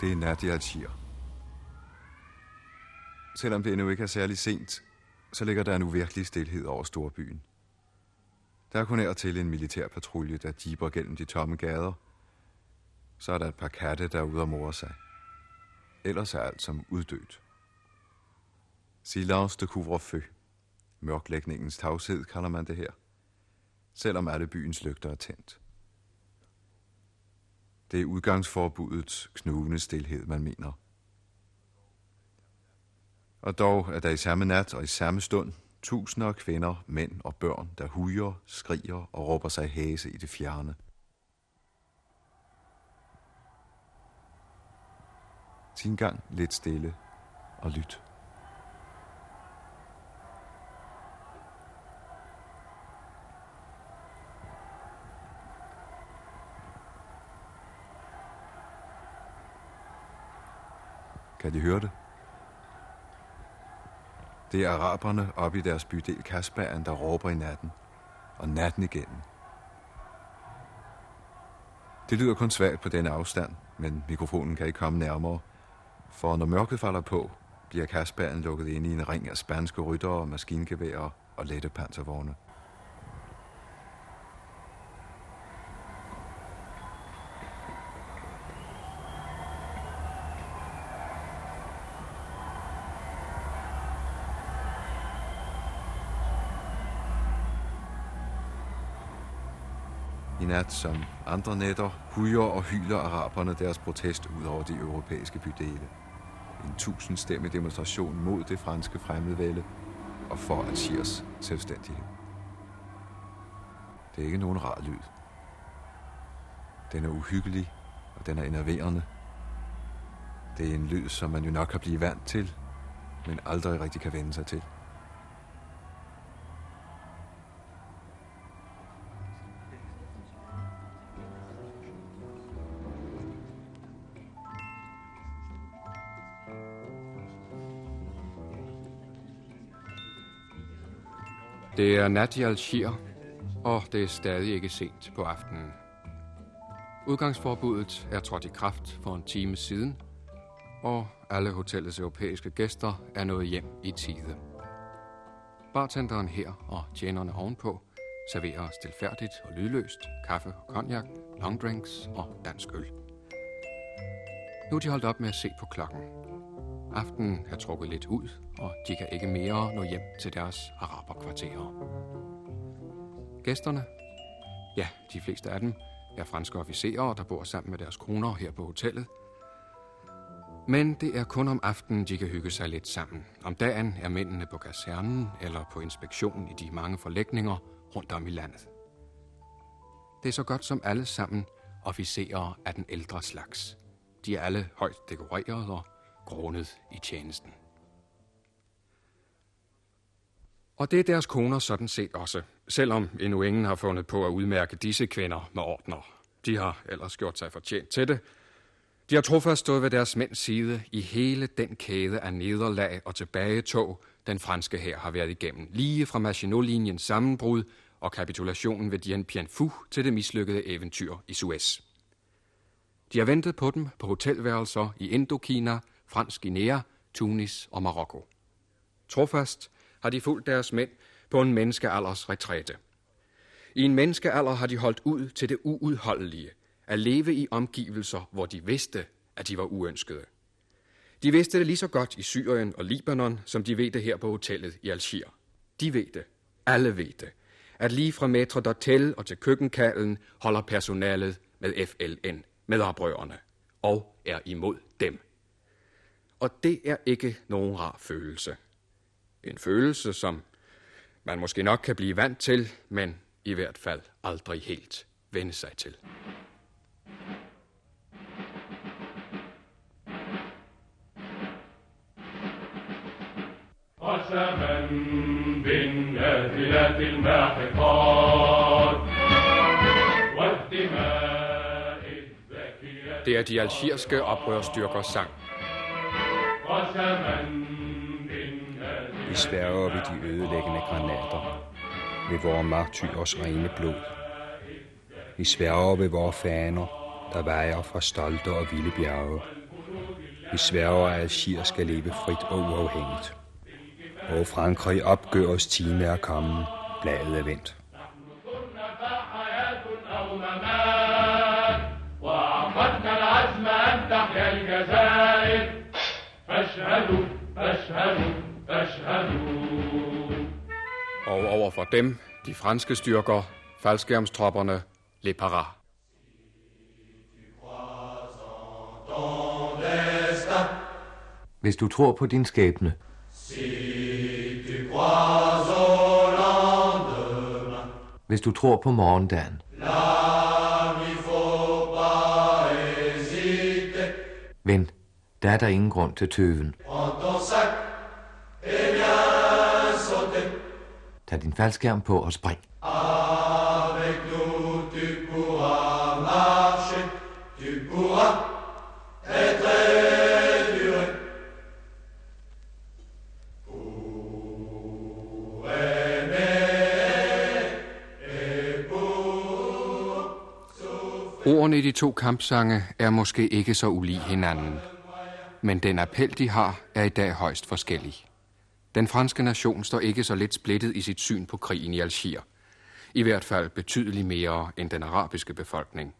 Det er Nadia Algier. Selvom det endnu ikke er særlig sent, så ligger der en uvirkelig stillhed over storbyen. Der er kun her til en militær patrulje, der jiber gennem de tomme gader. Så er der et par katte, der er ude og more sig. Ellers er alt som uddødt. Silence de couvre-feu. Mørklægningens tavshed kalder man det her. Selvom alle byens lygter er tændt. Det er udgangsforbudets knugende stilhed, man mener. Og dog er der i samme nat og i samme stund tusinder af kvinder, mænd og børn, der hujer, skriger og råber sig hæse i det fjerne. Sin gang lidt stille og lyt. Kan de høre det? Det er araberne oppe i deres bydel Kasbagen, der råber i natten. Og natten igennem. Det lyder kun svagt på denne afstand, men mikrofonen kan ikke komme nærmere. For når mørket falder på, bliver Kasbagen lukket ind i en ring af spanske ryttere, maskingeværer og lette panservogne. I nat som andre nætter hujer og hyler araberne deres protest ud over de europæiske bydele. En tusindstemmig demonstration mod det franske fremmedvælde og for Algiers selvstændighed. Det er ikke nogen rar lyd. Den er uhyggelig, og den er enerverende. Det er en lyd, som man jo nok kan blive vant til, men aldrig rigtig kan vende sig til. Det er nat i Algier, og det er stadig ikke sent på aftenen. Udgangsforbuddet er trådt i kraft for en time siden, og alle hotellets europæiske gæster er nået hjem i tide. Bartenderen her og tjenerne ovenpå serverer stilfærdigt og lydløst kaffe og cognac, longdrinks og dansk øl. Nu er de holdt op med at se på klokken. Aftenen er trukket lidt ud, og de kan ikke mere nå hjem til deres araberkvarterer. Gæsterne, ja, de fleste af dem, er franske officerer, der bor sammen med deres koner her på hotellet. Men det er kun om aftenen, de kan hygge sig lidt sammen. Om dagen er mændene på kasernen eller på inspektion i de mange forlægninger rundt om i landet. Det er så godt som alle sammen officerer af den ældre slags. De er alle højt dekoreret og grundet i tjenesten. Og det er deres koner sådan set også, selvom endnu ingen har fundet på at udmærke disse kvinder med ordner. De har ellers gjort sig fortjent til det. De har trofast stået ved deres mænds side i hele den kæde af nederlag og tilbagetog, den franske her har været igennem, lige fra Maginot-linjens sammenbrud og kapitulationen ved Dien Bien Phu til det mislykkede eventyr i Suez. De har ventet på dem på hotelværelser i Indokina, Fransk Guinea, Tunis og Marokko. Trofast har de fulgt deres mænd på en menneskealders retræte. I en menneskealder har de holdt ud til det uudholdelige, at leve i omgivelser, hvor de vidste, at de var uønskede. De vidste det lige så godt i Syrien og Libanon, som de ved det her på hotellet i Algier. De ved det. Alle ved det. At lige fra maitre d'hotel og til køkkenkallen holder personalet med FLN, med oprørerne, og er imod dem. Og det er ikke nogen rar følelse. En følelse, som man måske nok kan blive vant til, men i hvert fald aldrig helt vende sig til. قسما بالنافلة الماحقات والدماء الزكية Det er de algierske oprørstyrkers sang. Vi sværger ved de ødelæggende granater, ved vores martyrs rene blod. Vi sværger ved vores faner, der vejer fra stolte og vilde bjerge. Vi sværger, at Algier skal leve frit og uafhængigt. Og Frankrig opgør os time er kommet. Bladet er vendt. Ashhadu, ashhadu, ashhadu. Og over for dem, de franske styrker, faldskærmstropperne, Le Paras. Hvis du tror på din skæbne. Hvis du tror på morgendagen. Ven, der er der ingen grund til tøven. Tag din faldskærm på og spring. Ordene i de to kampsange er måske ikke så ulig hinanden. Men den appel, de har, er i dag højst forskellig. Den franske nation står ikke så lidt splittet i sit syn på krigen i Algier. I hvert fald betydeligt mere end den arabiske befolkning.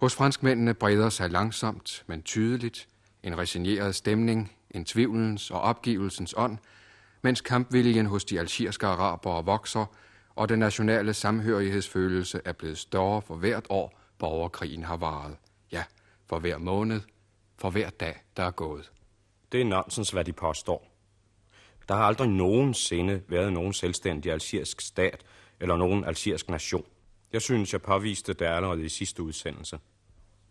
Hos franskmændene breder sig langsomt, men tydeligt, en resigneret stemning, en tvivlens og opgivelsens ånd, mens kampviljen hos de algierske arabere vokser, og den nationale samhørighedsfølelse er blevet større for hvert år, borgerkrigen har varet. Ja, for hver måned, for hver dag, der er gået. Det er nonsens, hvad de påstår. Der har aldrig nogensinde været nogen selvstændig algerisk stat eller nogen algerisk nation. Jeg synes, jeg påviste det allerede i sidste udsendelse.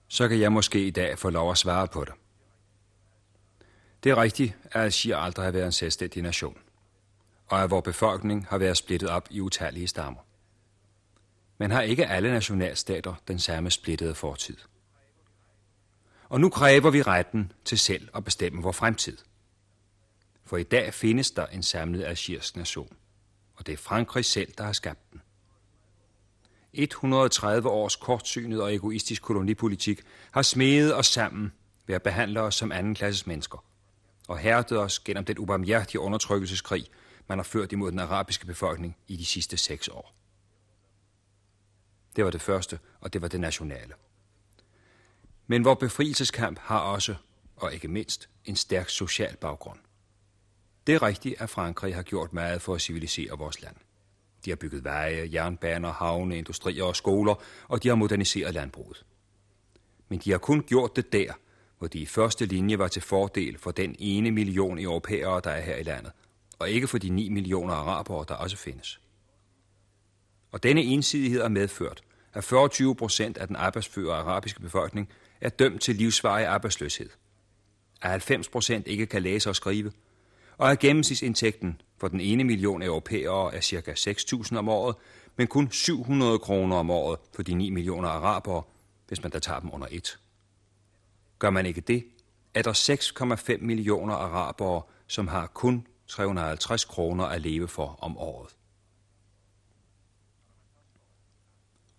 Så kan jeg måske i dag få lov at svare på det. Det er rigtigt, at Algier aldrig har været en selvstændig nation, og at vores befolkning har været splittet op i utallige stammer. Men har ikke alle nationalstater den samme splittede fortid? Og nu kræver vi retten til selv at bestemme vores fremtid. For i dag findes der en samlet algerisk nation, og det er Frankrig selv, der har skabt den. 130 års kortsynet og egoistisk kolonipolitik har smedet os sammen ved at behandle os som andenklasses mennesker og hærdet os gennem den ubarmhjertige undertrykkelseskrig, man har ført imod den arabiske befolkning i de sidste seks år. Det var det første, og det var det nationale. Men vores befrielseskamp har også, og ikke mindst, en stærk social baggrund. Det er rigtigt, at Frankrig har gjort meget for at civilisere vores land. De har bygget veje, jernbaner, havne, industrier og skoler, og de har moderniseret landbruget. Men de har kun gjort det der, hvor de i første linje var til fordel for den ene million europæere, der er her i landet, og ikke for de 9 millioner arabere, der også findes. Og denne ensidighed har medført, at 40 procent af den arbejdsføre arabiske befolkning er dømt til livsvarig arbejdsløshed. At 90 procent ikke kan læse og skrive, og at gennemsnitsindtægten for den ene million europæere er ca. 6.000 om året, men kun 700 kroner om året for de 9 millioner arabere, hvis man da tager dem under et. Gør man ikke det, er der 6,5 millioner arabere, som har kun 350 kroner at leve for om året.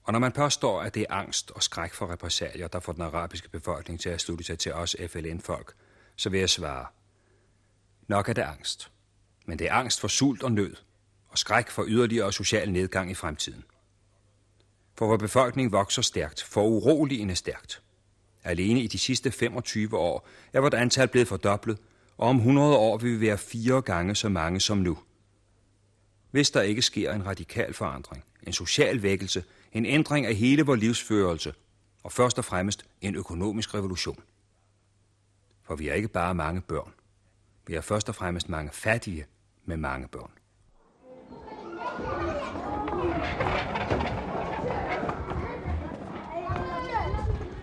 Og når man påstår, at det er angst og skræk for repressalier, der får den arabiske befolkning til at slutte sig til os FLN-folk, så vil jeg svare. Nok er det angst. Men det er angst for sult og nød, og skræk for yderligere social nedgang i fremtiden. For vores befolkning vokser stærkt, for uroligende stærkt. Alene i de sidste 25 år er vort antal blevet fordoblet, og om 100 år vil vi være fire gange så mange som nu. Hvis der ikke sker en radikal forandring, en social vækkelse, en ændring af hele vores livsførelse, og først og fremmest en økonomisk revolution. For vi er ikke bare mange børn. Vi er først og fremmest mange fattige med mange børn.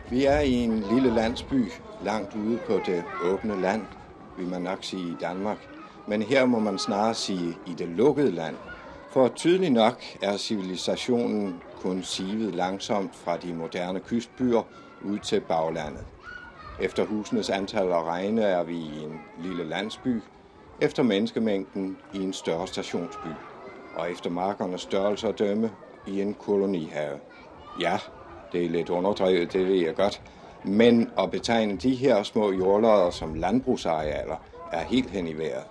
Vi er i en lille landsby langt ude på det åbne land, vil man nok sige i Danmark. Men her må man snarere sige i det lukkede land. For tydeligt nok er civilisationen kun sivet langsomt fra de moderne kystbyer ud til baglandet. Efter husenes antal og regne er vi i en lille landsby, efter menneskemængden i en større stationsby, og efter markernes størrelse og dømme i en kolonihave. Ja, det er lidt underdrevet, det ved jeg godt, Men at betegne de her små jordlodder som landbrugsarealer er helt hen i vejret.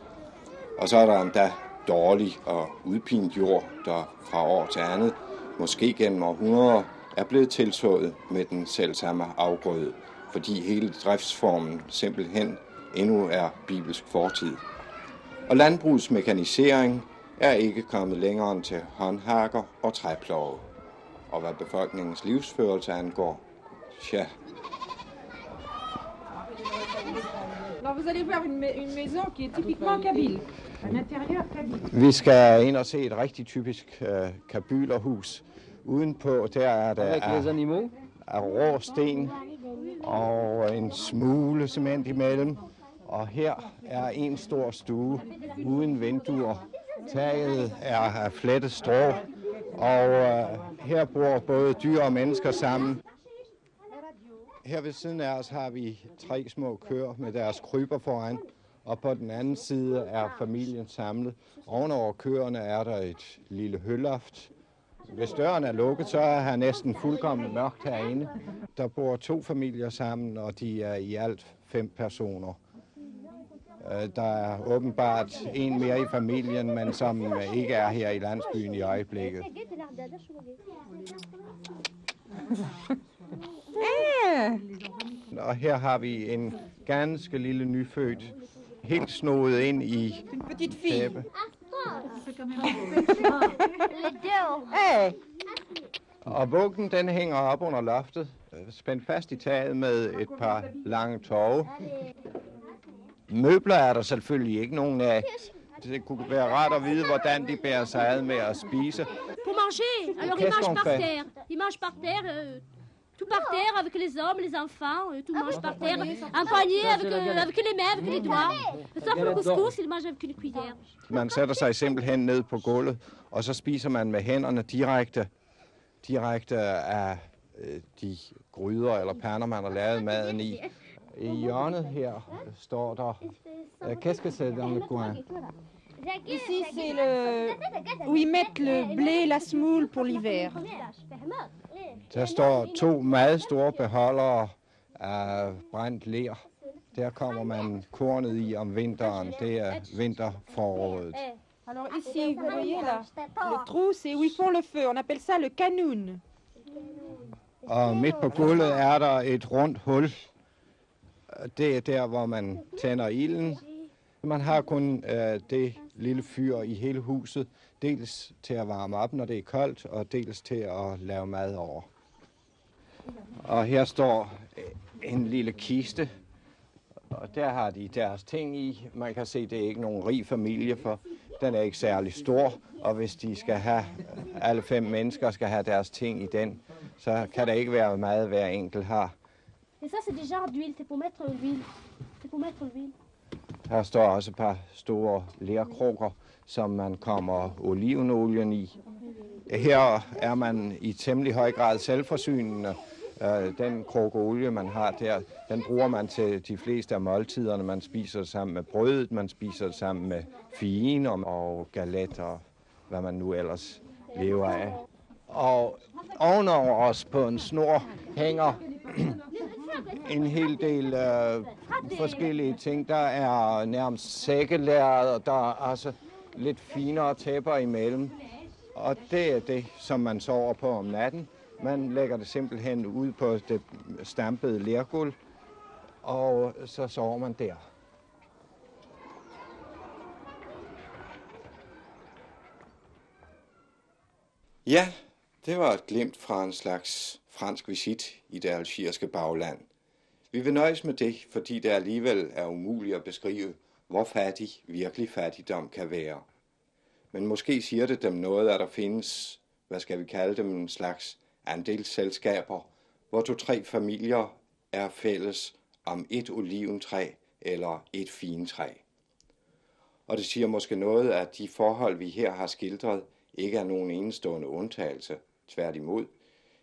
Og så er der endda dårlig og udpint jord, der fra år til andet, måske gennem århundreder, er blevet tilsået med den selvsamme afgrøde, fordi hele driftsformen simpelthen endnu er bibelsk fortid. Og landbrugsmekanisering er ikke kommet længere end til håndhakker og træplove. Og hvad befolkningens livsførelse angår, tja, Alors vous allez voir une, une maison qui est typiquement kabyle. Un intérieur kabyle. Vi skal ind og se et rigtig typisk uh, kabylerhus. Udenpå der er der af, af rå sten og en smule cement imellem. Og her er en stor stue uden vinduer. Taget er af flettet strå, og uh, her bor både dyr og mennesker sammen. Her ved siden af os har vi tre små køer med deres kryber foran, og på den anden side er familien samlet. Ovenover køerne er der et lille høloft. Hvis døren er lukket, så er her næsten fuldkommen mørkt herinde. Der bor to familier sammen, og de er i alt fem personer. Øh, Der er åbenbart en mere i familien, men som ikke er her i landsbyen i øjeblikket. Og her har vi en ganske lille nyfødt, helt snoet ind i petite fille. tæppe. Hey Og vuggen, den hænger op under loftet, spændt fast i taget med et par lange tove. Møbler er der selvfølgelig ikke nogen af. Det kunne være rart at vide, hvordan de bærer sig ad med at spise. Pour manger. Alors ils mangent par terre. Ils mangent par terre. Tout par terre avec les hommes, les enfants. euh, tout mange par terre. Un panier avec, euh, avec les mains, avec les doigts. Sauf le couscous, ils mangent avec une cuillère. Man sætter sig simpelthen ned på gulvet, og så spiser man med hænderne direkte, direkte af øh, de gryder eller pander, man har lavet maden i. I hjørnet her står der, qu'est-ce que c'est dans le coin? Ici c'est le où ils mettent le blé, la semoule pour l'hiver. Der står to meget store beholdere af brændt ler. Der kommer man kornet i om vinteren. Det er vinterforrådet. Alors ici vous voyez là, le trou c'est où ils font le feu. On appelle ça le canoun. Og midt på gulvet er der et rundt hul. Det er der, hvor man tænder ilden. Man har kun øh, det lille fyr i hele huset. Dels til at varme op, når det er koldt, og dels til at lave mad over. Og her står øh, en lille kiste, og der har de deres ting i. Man kan se, det er ikke nogen rig familie, for den er ikke særlig stor. Og hvis de skal have, alle fem mennesker skal have deres ting i den, så kan der ikke være meget, hver enkelt har. Et ça, c'est des genres d'huile. C'est pour mettre l'huile. C'est pour mettre l'huile. Her står også et par store lærkrukker, som man kommer olivenolien i. Her er man i temmelig høj grad selvforsynende. Øh, den krukke olie, man har der, den bruger man til de fleste af måltiderne. Man spiser det sammen med brødet, man spiser det sammen med fien og- og galet og hvad man nu ellers lever af. Og ovenover os på en snor hænger en hel del øh, forskellige ting. Der er nærmest sækkelæret, og der er også lidt finere tæpper imellem. Og det er det, som man sover på om natten. Man lægger det simpelthen ud på det stampede lergulv, og så sover man der. Ja, det var et glimt fra en slags fransk visit i det algeriske bagland. Vi vil nøjes med det, fordi det alligevel er umuligt at beskrive, hvor fattig virkelig fattigdom kan være. Men måske siger det dem noget, at der findes, hvad skal vi kalde dem, en slags andelsselskaber, hvor to-tre familier er fælles om et oliventræ eller et fintræ. Og det siger måske noget, at de forhold, vi her har skildret, ikke er nogen enestående undtagelse. Tværtimod.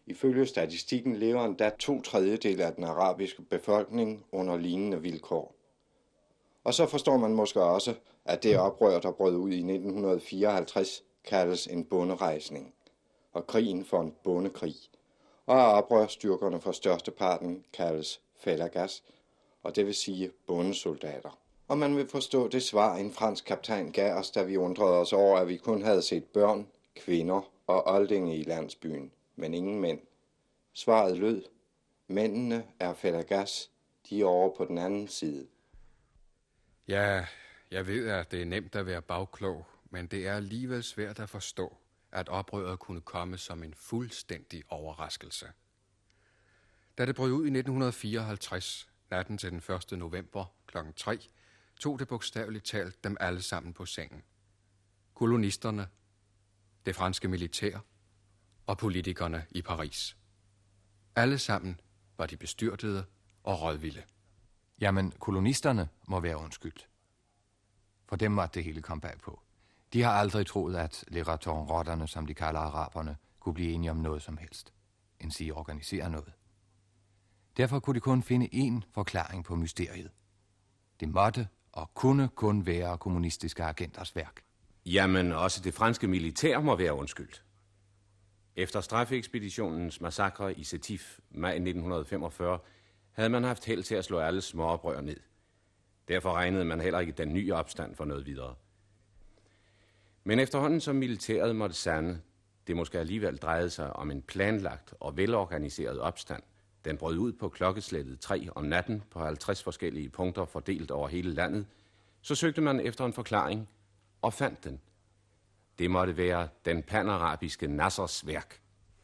Ifølge statistikken lever endda to tredjedel af den arabiske befolkning under lignende vilkår. Og så forstår man måske også, at det oprør, der brød ud i 1954, kaldes en bonderejsning, og krigen for en bondekrig. og oprørstyrkerne for størsteparten kaldes felagas, og det vil sige bondesoldater. Og man vil forstå det svar, en fransk kaptajn gav os, da vi undrede os over, at vi kun havde set børn, kvinder og oldinge i landsbyen, men ingen mænd. Svaret lød, mændene er felagas, de er over på den anden side. Ja, jeg ved, at det er nemt at være bagklog, men det er alligevel svært at forstå, at oprøret kunne komme som en fuldstændig overraskelse. Da det brød ud i 1954, natten til den 1. november kl. 3, tog det bogstaveligt talt dem alle sammen på sengen. Kolonisterne, det franske militær og politikerne i Paris. Alle sammen var de bestyrtede og rådvilde. Jamen, kolonisterne må være undskyldt. For dem måtte det hele komme bag på. De har aldrig troet, at leraton som de kalder araberne, kunne blive enige om noget som helst. End sige organisere noget. Derfor kunne de kun finde én forklaring på mysteriet. Det måtte og kunne kun være kommunistiske agenters værk. Jamen, også det franske militær må være undskyldt. Efter straffeekspeditionens massakre i Setif, maj 1945, havde man haft held til at slå alle småoprør ned. Derfor regnede man heller ikke den nye opstand for noget videre. Men efterhånden som militæret måtte sande, det måske alligevel drejede sig om en planlagt og velorganiseret opstand, den brød ud på klokkeslættet 3 om natten på 50 forskellige punkter fordelt over hele landet, så søgte man efter en forklaring og fandt den. Det måtte være den panarabiske Nassers værk.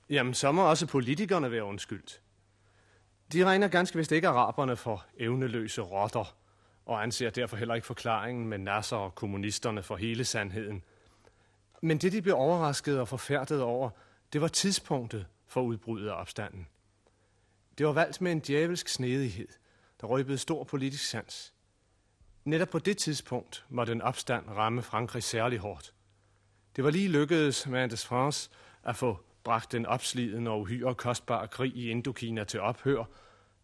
Jamen, så må også politikerne være undskyldt. De regner ganske vist ikke araberne for evneløse rotter, og anser derfor heller ikke forklaringen med Nasser og kommunisterne for hele sandheden. Men det, de blev overrasket og forfærdet over, det var tidspunktet for udbruddet af opstanden. Det var valgt med en djævelsk snedighed, der røbede stor politisk sans. Netop på det tidspunkt må den opstand ramme Frankrig særlig hårdt. Det var lige lykkedes med France at få bragt den opslidende og uhyre kostbare krig i Indokina til ophør.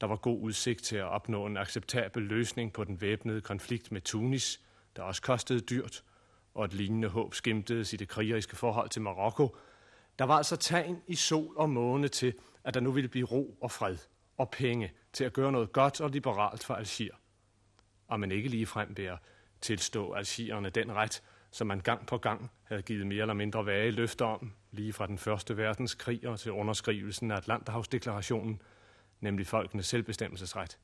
Der var god udsigt til at opnå en acceptabel løsning på den væbnede konflikt med Tunis, der også kostede dyrt, og et lignende håb skimtedes i det krigeriske forhold til Marokko. Der var altså tegn i sol og måne til, at der nu ville blive ro og fred og penge til at gøre noget godt og liberalt for Algier. Og man ikke lige frem ved at tilstå algierne den ret, som man gang på gang havde givet mere eller mindre vage løfter om, lige fra den første verdenskrig og til underskrivelsen af Atlanterhavsdeklarationen, nemlig folkenes selvbestemmelsesret.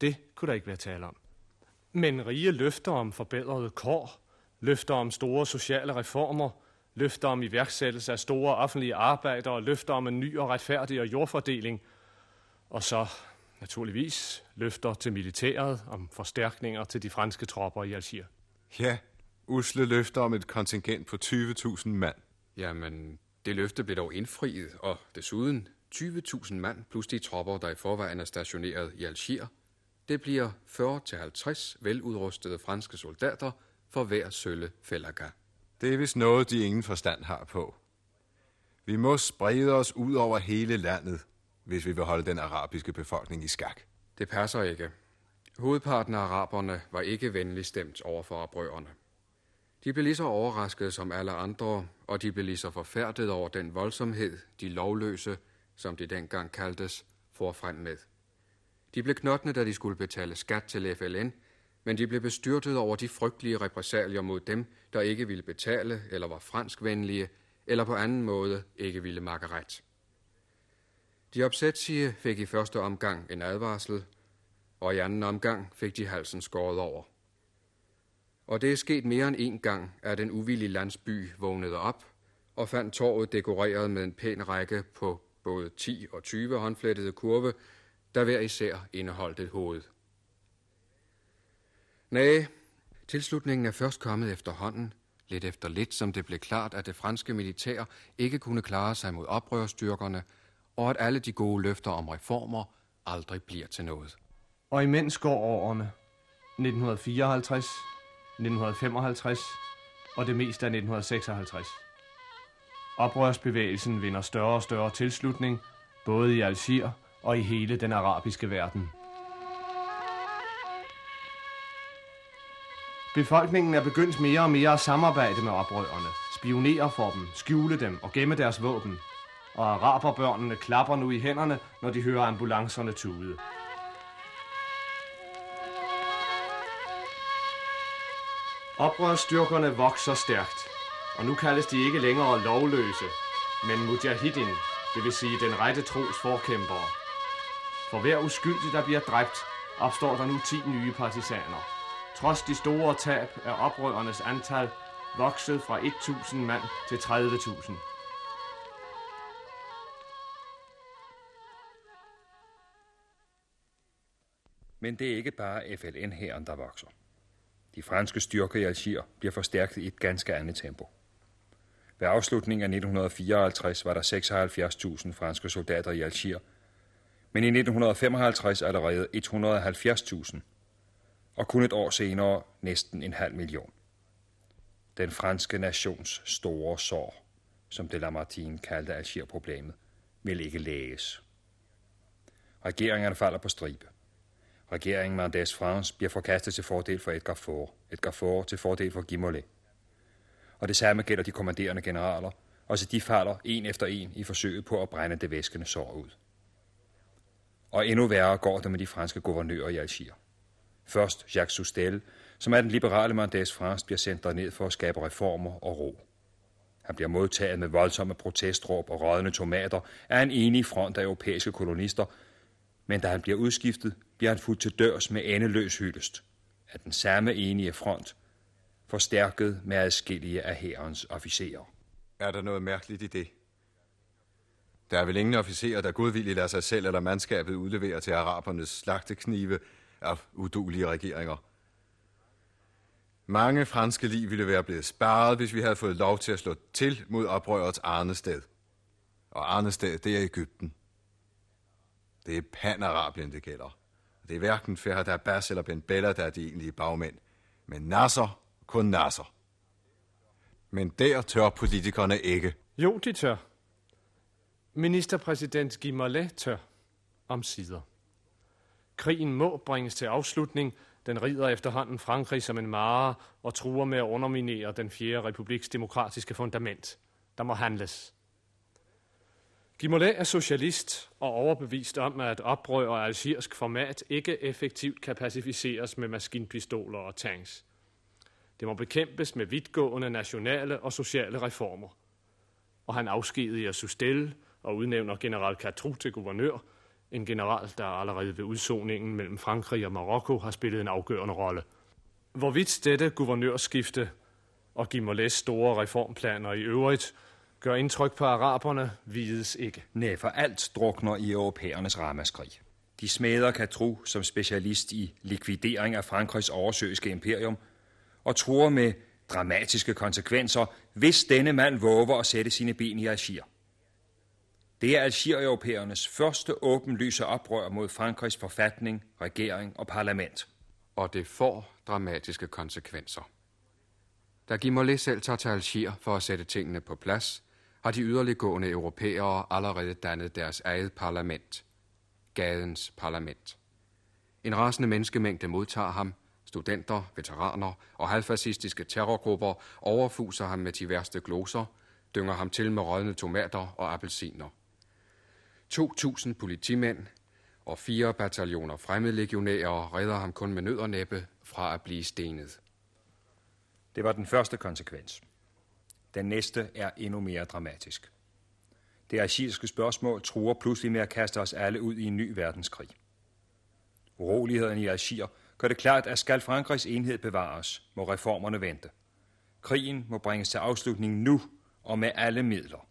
Det kunne der ikke være tale om. Men rige løfter om forbedrede kår, løfter om store sociale reformer, løfter om iværksættelse af store offentlige arbejder og løfter om en ny og retfærdig og jordfordeling, og så naturligvis løfter til militæret om forstærkninger til de franske tropper i Algier. Ja, usle løfter om et kontingent på 20.000 mand. Jamen, det løfte blev dog indfriet, og desuden 20.000 mand plus de tropper, der i forvejen er stationeret i Algier. Det bliver 40-50 veludrustede franske soldater for hver sølle fællaga. Det er vist noget, de ingen forstand har på. Vi må sprede os ud over hele landet, hvis vi vil holde den arabiske befolkning i skak. Det passer ikke. Hovedparten af araberne var ikke venlig stemt over for oprørerne. De blev lige så overraskede som alle andre, og de blev lige så forfærdet over den voldsomhed, de lovløse, som de dengang kaldtes, for frem med. De blev knottende, da de skulle betale skat til FLN, men de blev bestyrtet over de frygtelige repressalier mod dem, der ikke ville betale eller var franskvenlige, eller på anden måde ikke ville makke ret. De opsætsige fik i første omgang en advarsel, og i anden omgang fik de halsen skåret over. Og det er sket mere end en gang, at den uvillige landsby vågnede op og fandt torvet dekoreret med en pæn række på både 10 og 20 håndflettede kurve, der hver især indeholdt et hoved. Nej, tilslutningen er først kommet efterhånden, lidt efter lidt, som det blev klart, at det franske militær ikke kunne klare sig mod oprørstyrkerne, og at alle de gode løfter om reformer aldrig bliver til noget. Og imens går årene 1954, 1955 og det meste af 1956. Oprørsbevægelsen vinder større og større tilslutning, både i Algier og i hele den arabiske verden. Befolkningen er begyndt mere og mere at samarbejde med oprørerne, spionere for dem, skjule dem og gemme deres våben. og araberbørnene klapper nu i hænderne, når de hører ambulancerne tude. Oprørsstyrkerne vokser stærkt, og nu kaldes de ikke længere lovløse, men mujahidin, det vil sige den rette tros forkæmpere. For hver uskyldig, der bliver dræbt, opstår der nu 10 nye partisaner. Trods de store tab er oprørernes antal vokset fra 1.000 mand til 30.000. Men det er ikke bare FLN-hæren, der vokser. De franske styrker i Algier bliver forstærket i et ganske andet tempo. Ved afslutningen af 1954 var der 76.000 franske soldater i Algier, men i 1955 allerede 170.000, og kun et år senere næsten en halv million. Den franske nations store sår, som de Lamartine kaldte Algier-problemet, vil ikke læges. Regeringerne falder på stribe. Regeringen Mendes France bliver forkastet til fordel for Edgar Faure, Edgar Faure til fordel for Guy Og det samme gælder de kommanderende generaler, også de falder en efter en i forsøget på at brænde det væskende sår ud. Og endnu værre går det med de franske guvernører i Algier. Først Jacques Soustelle, som er den liberale Mendes France, bliver sendt ned for at skabe reformer og ro. Han bliver modtaget med voldsomme protestråb og rådne tomater af en enig front af europæiske kolonister, men da han bliver udskiftet, bliver han fuldt til dørs med endeløs hyldest af den samme enige front, forstærket med adskillige af hærens officerer. Er der noget mærkeligt i det? Der er vel ingen officerer, der godvilligt lader sig selv eller mandskabet udlevere til arabernes slagteknive af udulige regeringer. Mange franske liv ville være blevet sparet, hvis vi havde fået lov til at slå til mod oprørets Arnested. Og Arnested, det er Ægypten. Det er Panarabien, det gælder. Det er hverken Ferhat Abbas eller Ben Bella, der er de egentlige bagmænd. Men Nasser, kun Nasser. Men der tør politikerne ikke. Jo, de tør. Ministerpræsident Guy tør. Om sider. Krigen må bringes til afslutning. Den rider efterhånden Frankrig som en mare og truer med at underminere den fjerde republiks demokratiske fundament. Der må handles. Gimolet er socialist og overbevist om, at oprør og algiersk format ikke effektivt kan pacificeres med maskinpistoler og tanks. Det må bekæmpes med vidtgående nationale og sociale reformer. Og han afskediger Sustelle og udnævner general Catrou til guvernør, en general, der allerede ved udsoningen mellem Frankrig og Marokko har spillet en afgørende rolle. Hvorvidt dette guvernørskifte og Gimolets store reformplaner i øvrigt gør indtryk på araberne, vides ikke. Nej, for alt drukner i europæernes ramaskrig. De smadrer Catrou som specialist i likvidering af Frankrigs oversøiske imperium og tror med dramatiske konsekvenser, hvis denne mand våger at sætte sine ben i Algier. Det er Algier-europæernes første åbenlyse oprør mod Frankrigs forfatning, regering og parlament. Og det får dramatiske konsekvenser. Da Guy selv tager til Algier for at sætte tingene på plads, har de yderliggående europæere allerede dannet deres eget parlament. Gadens parlament. En rasende menneskemængde modtager ham, studenter, veteraner og halvfascistiske terrorgrupper overfuser ham med de værste gloser, dynger ham til med rådne tomater og appelsiner. 2.000 politimænd og fire bataljoner fremmedlegionærer redder ham kun med nød og næppe fra at blive stenet. Det var den første konsekvens. Den næste er endnu mere dramatisk. Det archivske spørgsmål truer pludselig med at kaste os alle ud i en ny verdenskrig. Uroligheden i Algier gør det klart, at skal Frankrigs enhed bevares, må reformerne vente. Krigen må bringes til afslutning nu og med alle midler.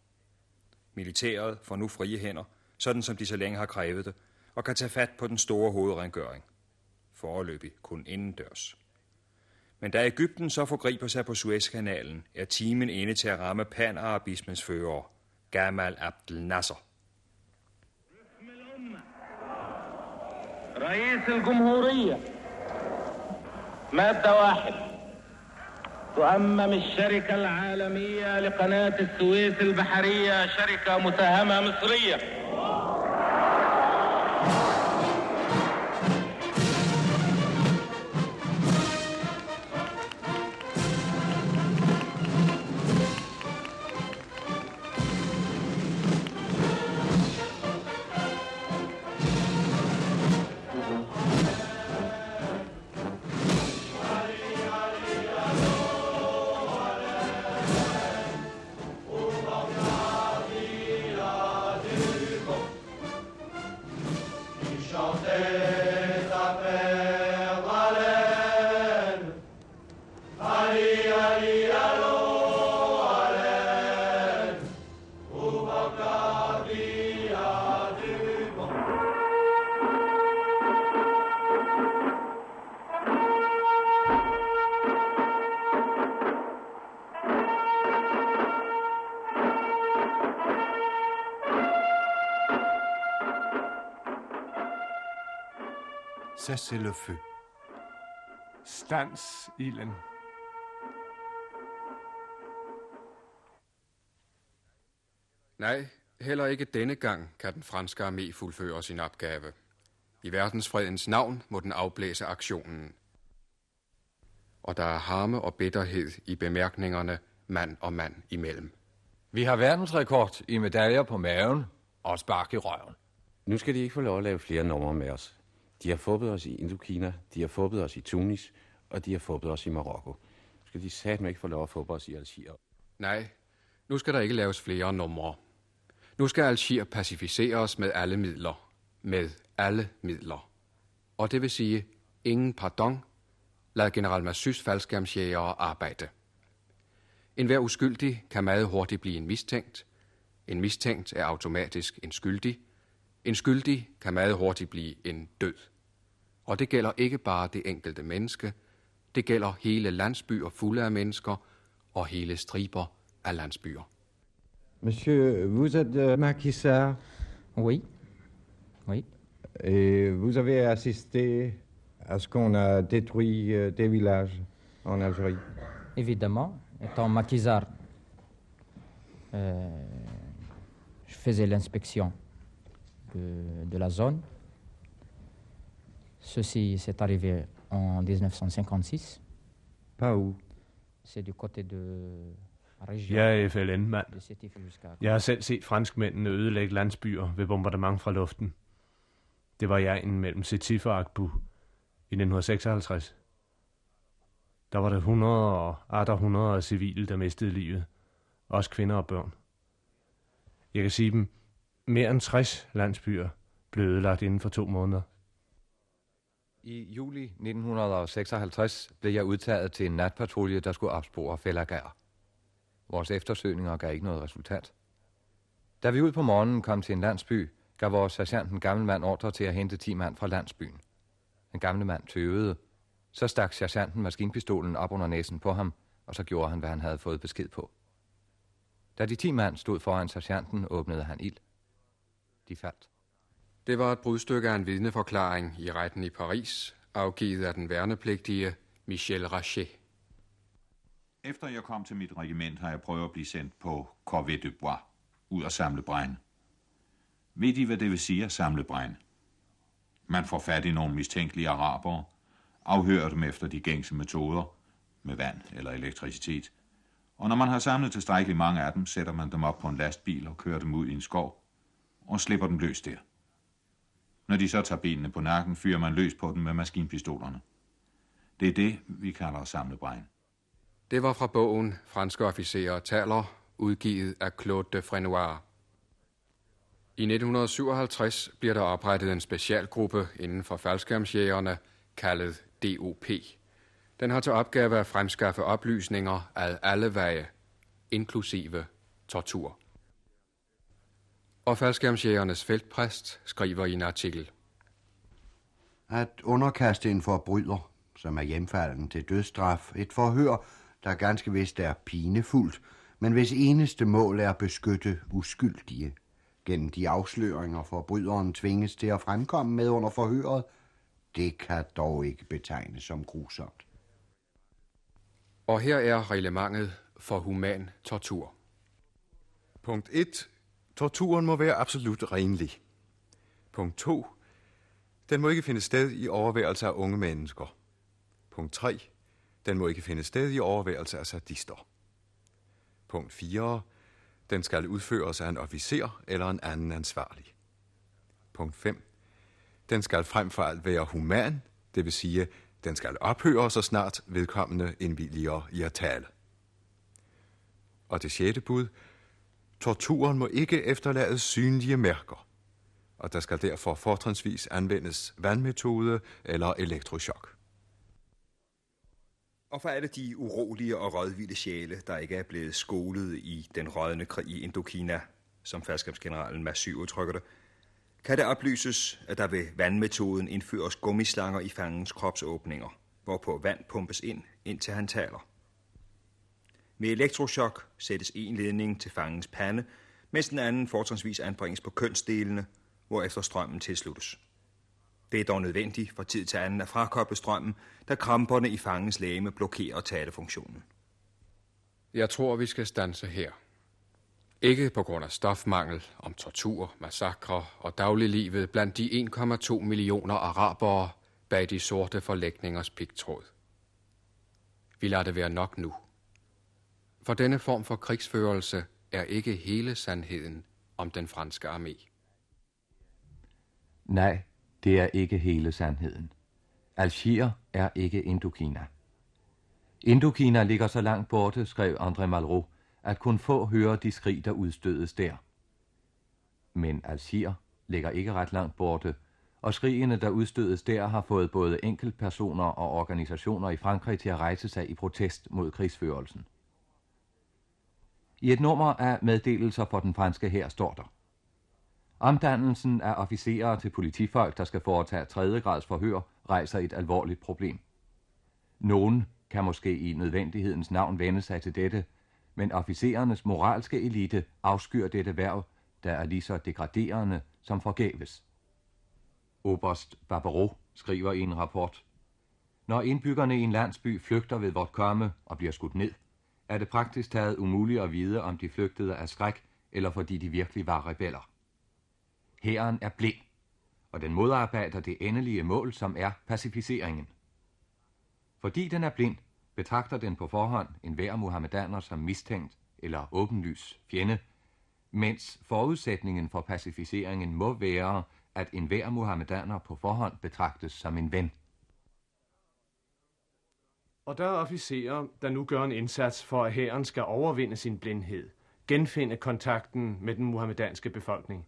Militæret får nu frie hænder, sådan som de så længe har krævet det, og kan tage fat på den store hovedrengøring. Foreløbig kun indendørs. Men da Ægypten så forgriber sig på Suezkanalen, er timen inde til at ramme panarabismens fører, Gamal Abdel Nasser. رئيس الجمهورية مادة واحد تؤمم الشركة العالمية لقناة السويس البحرية شركة مساهمة مصرية Cessez le feu. Stans ilden. Nej, heller ikke denne gang kan den franske armé fuldføre sin opgave. I verdensfredens navn må den afblæse aktionen. Og der er harme og bitterhed i bemærkningerne mand og mand imellem. Vi har verdensrekord i medaljer på maven og spark i røven. Nu skal de ikke få lov at lave flere numre med os. De har fubbet os i Indokina, de har fubbet os i Tunis, og de har fubbet os i Marokko. Nu skal de satme ikke få lov at fubbe os i Algier. Nej, nu skal der ikke laves flere numre. Nu skal Algier pacificeres med alle midler. Med alle midler. Og det vil sige, ingen pardon. Lad general Massys faldskærmsjægere arbejde. En hver uskyldig kan meget hurtigt blive en mistænkt. En mistænkt er automatisk en skyldig. En skyldig kan meget hurtigt blive en død. Og det gælder ikke bare det enkelte menneske. Det gælder hele landsbyer fulde af mennesker og hele striber af landsbyer. Monsieur, vous êtes Macky Sall Oui. Oui. Et vous avez assisté à ce qu'on a détruit euh, des villages en Algérie Évidemment, étant maquisard, euh, je faisais l'inspection de, de la zone. Ceci s'est arrivé en 1956. Pas où C'est du côté de région. Jeg er FLN-mand. Jeg har selv set franskmændene ødelægge landsbyer ved bombardement fra luften. Det var jeg mellem Sétif og Akbu i 1956. Der var der 100 og atter 100 af civile, der mistede livet. Også kvinder og børn. Jeg kan sige dem, mere end 60 landsbyer blev ødelagt inden for to måneder. I juli 1956 blev jeg udtaget til en natpatrulje, der skulle opspore fældergær. Vores eftersøgninger gav ikke noget resultat. Da vi ud på morgenen kom til en landsby, gav vores sergeant en gammel mand ordre til at hente 10 mand fra landsbyen. Den gamle mand tøvede. Så stak sergeanten maskinpistolen op under næsen på ham, og så gjorde han, hvad han havde fået besked på. Da de 10 mand stod foran sergeanten, åbnede han ild. De faldt. Det var et brudstykke af en vidneforklaring i retten i Paris, afgivet af den værnepligtige Michel Rachet. Efter jeg kom til mit regiment, har jeg prøvet at blive sendt på Corvée de Bois, ud at samle brænde. Ved I, hvad det vil sige at samle brænde? Man får fat i nogle mistænkelige arabere, afhører dem efter de gængse metoder, med vand eller elektricitet, og når man har samlet tilstrækkeligt mange af dem, sætter man dem op på en lastbil og kører dem ud i en skov, og slipper dem løs der. Når de så tager benene på nakken, fyrer man løs på dem med maskinpistolerne. Det er det, vi kalder at. Det var fra bogen Franske officerer taler, udgivet af Claude de Frenoir. I 1957 bliver der oprettet en specialgruppe inden for faldskærmsjægerne, kaldet DOP. Den har til opgave at fremskaffe oplysninger af alle veje, inklusive tortur. Og faldskærmsjægernes feltpræst skriver i en artikel. At underkaste en forbryder, som er hjemfalden til dødsstraf, et forhør, der ganske vist er pinefuldt, men hvis eneste mål er at beskytte uskyldige. Gennem de afsløringer, forbryderen tvinges til at fremkomme med under forhøret, det kan dog ikke betegnes som grusomt. Og her er reglementet for human tortur. Punkt 1. Torturen må være absolut renlig. Punkt 2. Den må ikke finde sted i overværelse af unge mennesker. Punkt 3. Den må ikke finde sted i overværelse af sadister. Punkt 4. Den skal udføres af en officer eller en anden ansvarlig. Punkt 5. Den skal frem for alt være human, det vil sige, den skal ophøre så snart vedkommende indvilliger i at tale. Og det sjette bud. Torturen må ikke efterlade synlige mærker, og der skal derfor fortrinsvis anvendes vandmetode eller elektrochok. Og for alle de urolige og rådvilde sjæle, der ikke er blevet skolet i den rådne krig i Indokina, som færdskabsgeneralen Massy udtrykker det, kan det oplyses, at der ved vandmetoden indføres gummislanger i fangens kropsåbninger, hvorpå vand pumpes ind, indtil han taler. Med elektrochok sættes en ledning til fangens pande, mens den anden fortrinsvis anbringes på kønsdelene, hvorefter strømmen tilsluttes. Det er dog nødvendigt for tid til anden at frakoble strømmen, da kramperne i fangens læme blokerer talefunktionen. Jeg tror, vi skal stanse her. Ikke på grund af stofmangel, om tortur, massakre og dagliglivet blandt de 1,2 millioner arabere bag de sorte forlægningers pigtråd. Vi lader det være nok nu. For denne form for krigsførelse er ikke hele sandheden om den franske armé. Nej, det er ikke hele sandheden. Algier er ikke Indokina. Indokina ligger så langt borte, skrev André Malraux, at kun få hører de skrig, der udstødes der. Men Algier ligger ikke ret langt borte, og skrigene, der udstødes der, har fået både enkeltpersoner og organisationer i Frankrig til at rejse sig i protest mod krigsførelsen. I et nummer af meddelelser for den franske her står der. Omdannelsen af officerer til politifolk, der skal foretage tredje grads forhør, rejser et alvorligt problem. Nogen kan måske i nødvendighedens navn vende sig til dette, men officerernes moralske elite afskyr dette værv, der er lige så degraderende som forgæves. Oberst Barbaro skriver i en rapport, Når indbyggerne i en landsby flygter ved vort komme og bliver skudt ned, er det praktisk taget umuligt at vide, om de flygtede af skræk, eller fordi de virkelig var rebeller. Hæren er blind, og den modarbejder det endelige mål, som er pacificeringen. Fordi den er blind, betragter den på forhånd en hver muhammedaner som mistænkt eller åbenlys fjende, mens forudsætningen for pacificeringen må være, at enhver muhammedaner på forhånd betragtes som en ven. Og der er officerer, der nu gør en indsats for, at hæren skal overvinde sin blindhed, genfinde kontakten med den muhammedanske befolkning.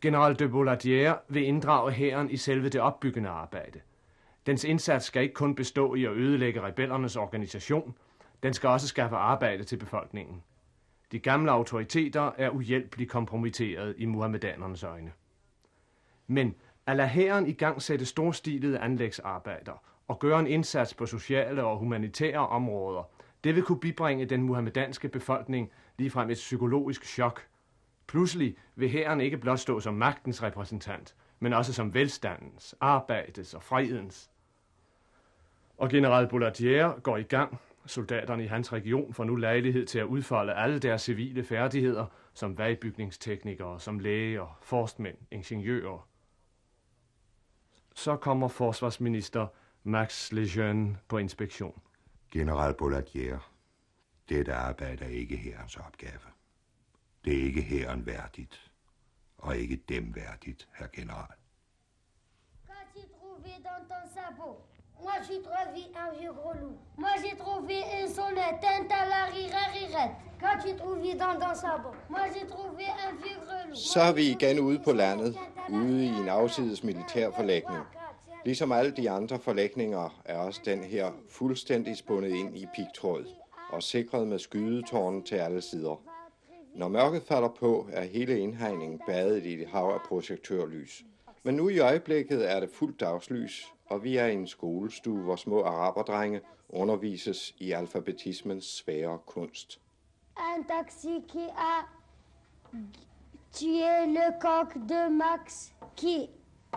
General de Boladier vil inddrage hæren i selve det opbyggende arbejde. Dens indsats skal ikke kun bestå i at ødelægge rebellernes organisation, den skal også skaffe arbejde til befolkningen. De gamle autoriteter er uhjælpeligt kompromitteret i muhammedanernes øjne. Men at lade hæren i gang sætte storstilede anlægsarbejder og gøre en indsats på sociale og humanitære områder, det vil kunne bibringe den muhammedanske befolkning ligefrem et psykologisk chok. Pludselig vil hæren ikke blot stå som magtens repræsentant, men også som velstandens, arbejdets og fredens. Og general Bouladier går i gang. Soldaterne i hans region får nu lejlighed til at udfolde alle deres civile færdigheder, som vejbygningsteknikere, som læger, forstmænd, ingeniører. Så kommer forsvarsminister Max Lejeune på inspektion. General Bouladier, dette arbejde er ikke herrens opgave. Det er ikke herren værdigt, og ikke dem værdigt, herr general. Qu'as-tu trouvé dans ton sabot Moi, j'ai trouvé un vieux gros loup. Moi, j'ai trouvé une sonnette, un talaririrette. Qu'as-tu trouvé dans ton sabot Moi, j'ai trouvé un vieux gros loup. Så er vi igen ude på landet, ude i en afsides militærforlægning. Ligesom alle de andre forlægninger er også den her fuldstændig spundet ind i pigtråd og sikret med skydetårne til alle sider. Når mørket falder på, er hele indhegningen badet i et hav af projektørlys. Men nu i øjeblikket er det fuldt dagslys, og vi er i en skolestue, hvor små araberdrenge undervises i alfabetismens svære kunst. Un taxi qui a tué le coq de Max qui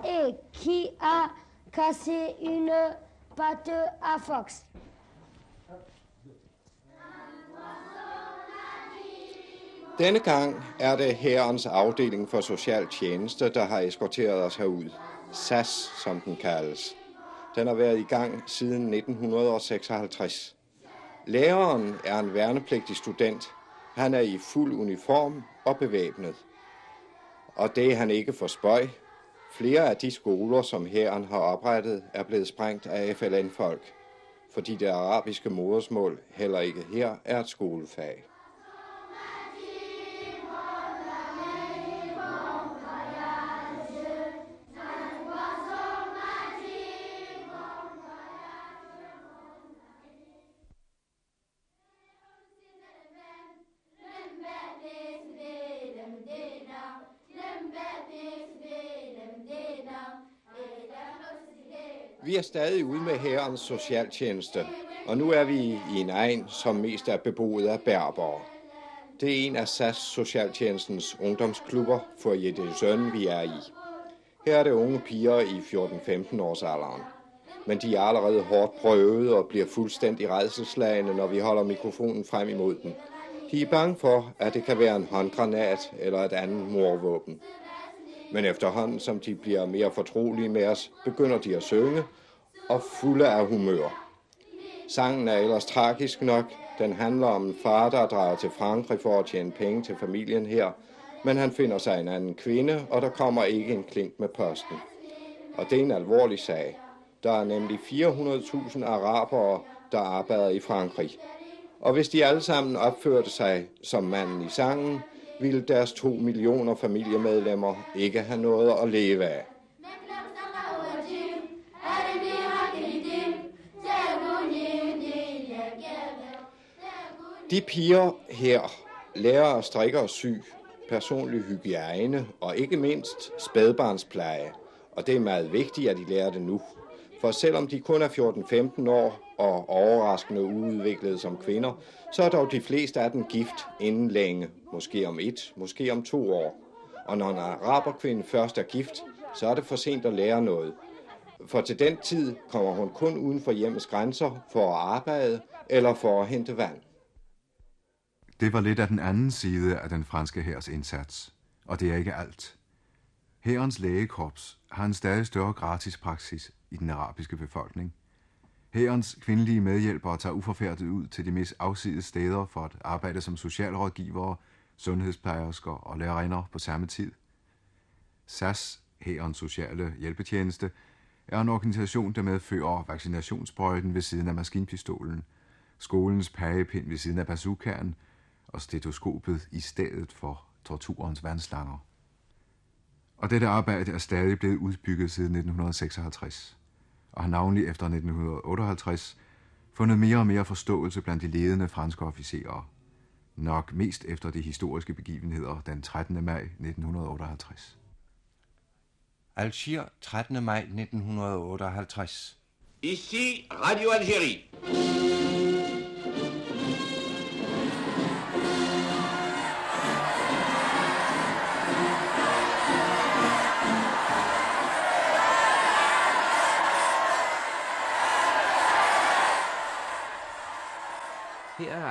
et qui a Casser une patte à Fox. Denne gang er det herrens afdeling for social tjeneste, der har eskorteret os herud. SAS, som den kaldes. Den har været i gang siden 1956. Læreren er en værnepligtig student. Han er i fuld uniform og bevæbnet. Og det er han ikke for spøj. Flere af de skoler, som herren har oprettet, er blevet sprængt af FLN-folk, fordi det arabiske modersmål heller ikke her er et skolefag. Vi er stadig ude med herrens socialtjeneste, og nu er vi i en egen, som mest er beboet af berbere. Det er en af SAS Socialtjenestens ungdomsklubber, for Jette Søn, vi er i. Her er det unge piger i 14-15 års alderen. Men de er allerede hårdt prøvet og bliver fuldstændig redselslagende, når vi holder mikrofonen frem imod dem. De er bange for, at det kan være en håndgranat eller et andet morvåben. Men efterhånden, som de bliver mere fortrolige med os, begynder de at synge og fulde af humør. Sangen er ellers tragisk nok. Den handler om en far, der drager til Frankrig for at tjene penge til familien her, men han finder sig en anden kvinde, og der kommer ikke en klink med posten. Og det er en alvorlig sag. Der er nemlig 400.000 arabere, der arbejder i Frankrig. Og hvis de alle sammen opførte sig som manden i sangen, ville deres to millioner familiemedlemmer ikke have noget at leve af. De piger her lærer at strikke og sy, personlig hygiejne og ikke mindst spædbarnspleje. Og det er meget vigtigt, at de lærer det nu. For selvom de kun er 14-15 år og overraskende udviklet som kvinder, så er dog de fleste af dem gift inden længe, måske om et, måske om to år. Og når en araberkvinde først er gift, så er det for sent at lære noget. For til den tid kommer hun kun uden for hjemmets grænser for at arbejde eller for at hente vand. Det var lidt af den anden side af den franske hærs indsats. Og det er ikke alt. Hærens lægekorps har en stadig større gratis praksis i den arabiske befolkning. Hærens kvindelige medhjælpere tager uforfærdet ud til de mest afsidede steder for at arbejde som socialrådgivere, sundhedsplejersker og lærerinder på samme tid. SAS, Hærens Sociale Hjælpetjeneste, er en organisation, der medfører vaccinationssprøjten ved siden af maskinpistolen, skolens pegepind ved siden af bazookaen og stetoskopet i stedet for torturens vandslanger. Og dette arbejde er stadig blevet udbygget siden 1956, og har navnlig efter 1958 fundet mere og mere forståelse blandt de ledende franske officerer. Nok mest efter de historiske begivenheder den 13. maj 1958. Algier, 13. maj 1958. Ici Radio Algérie.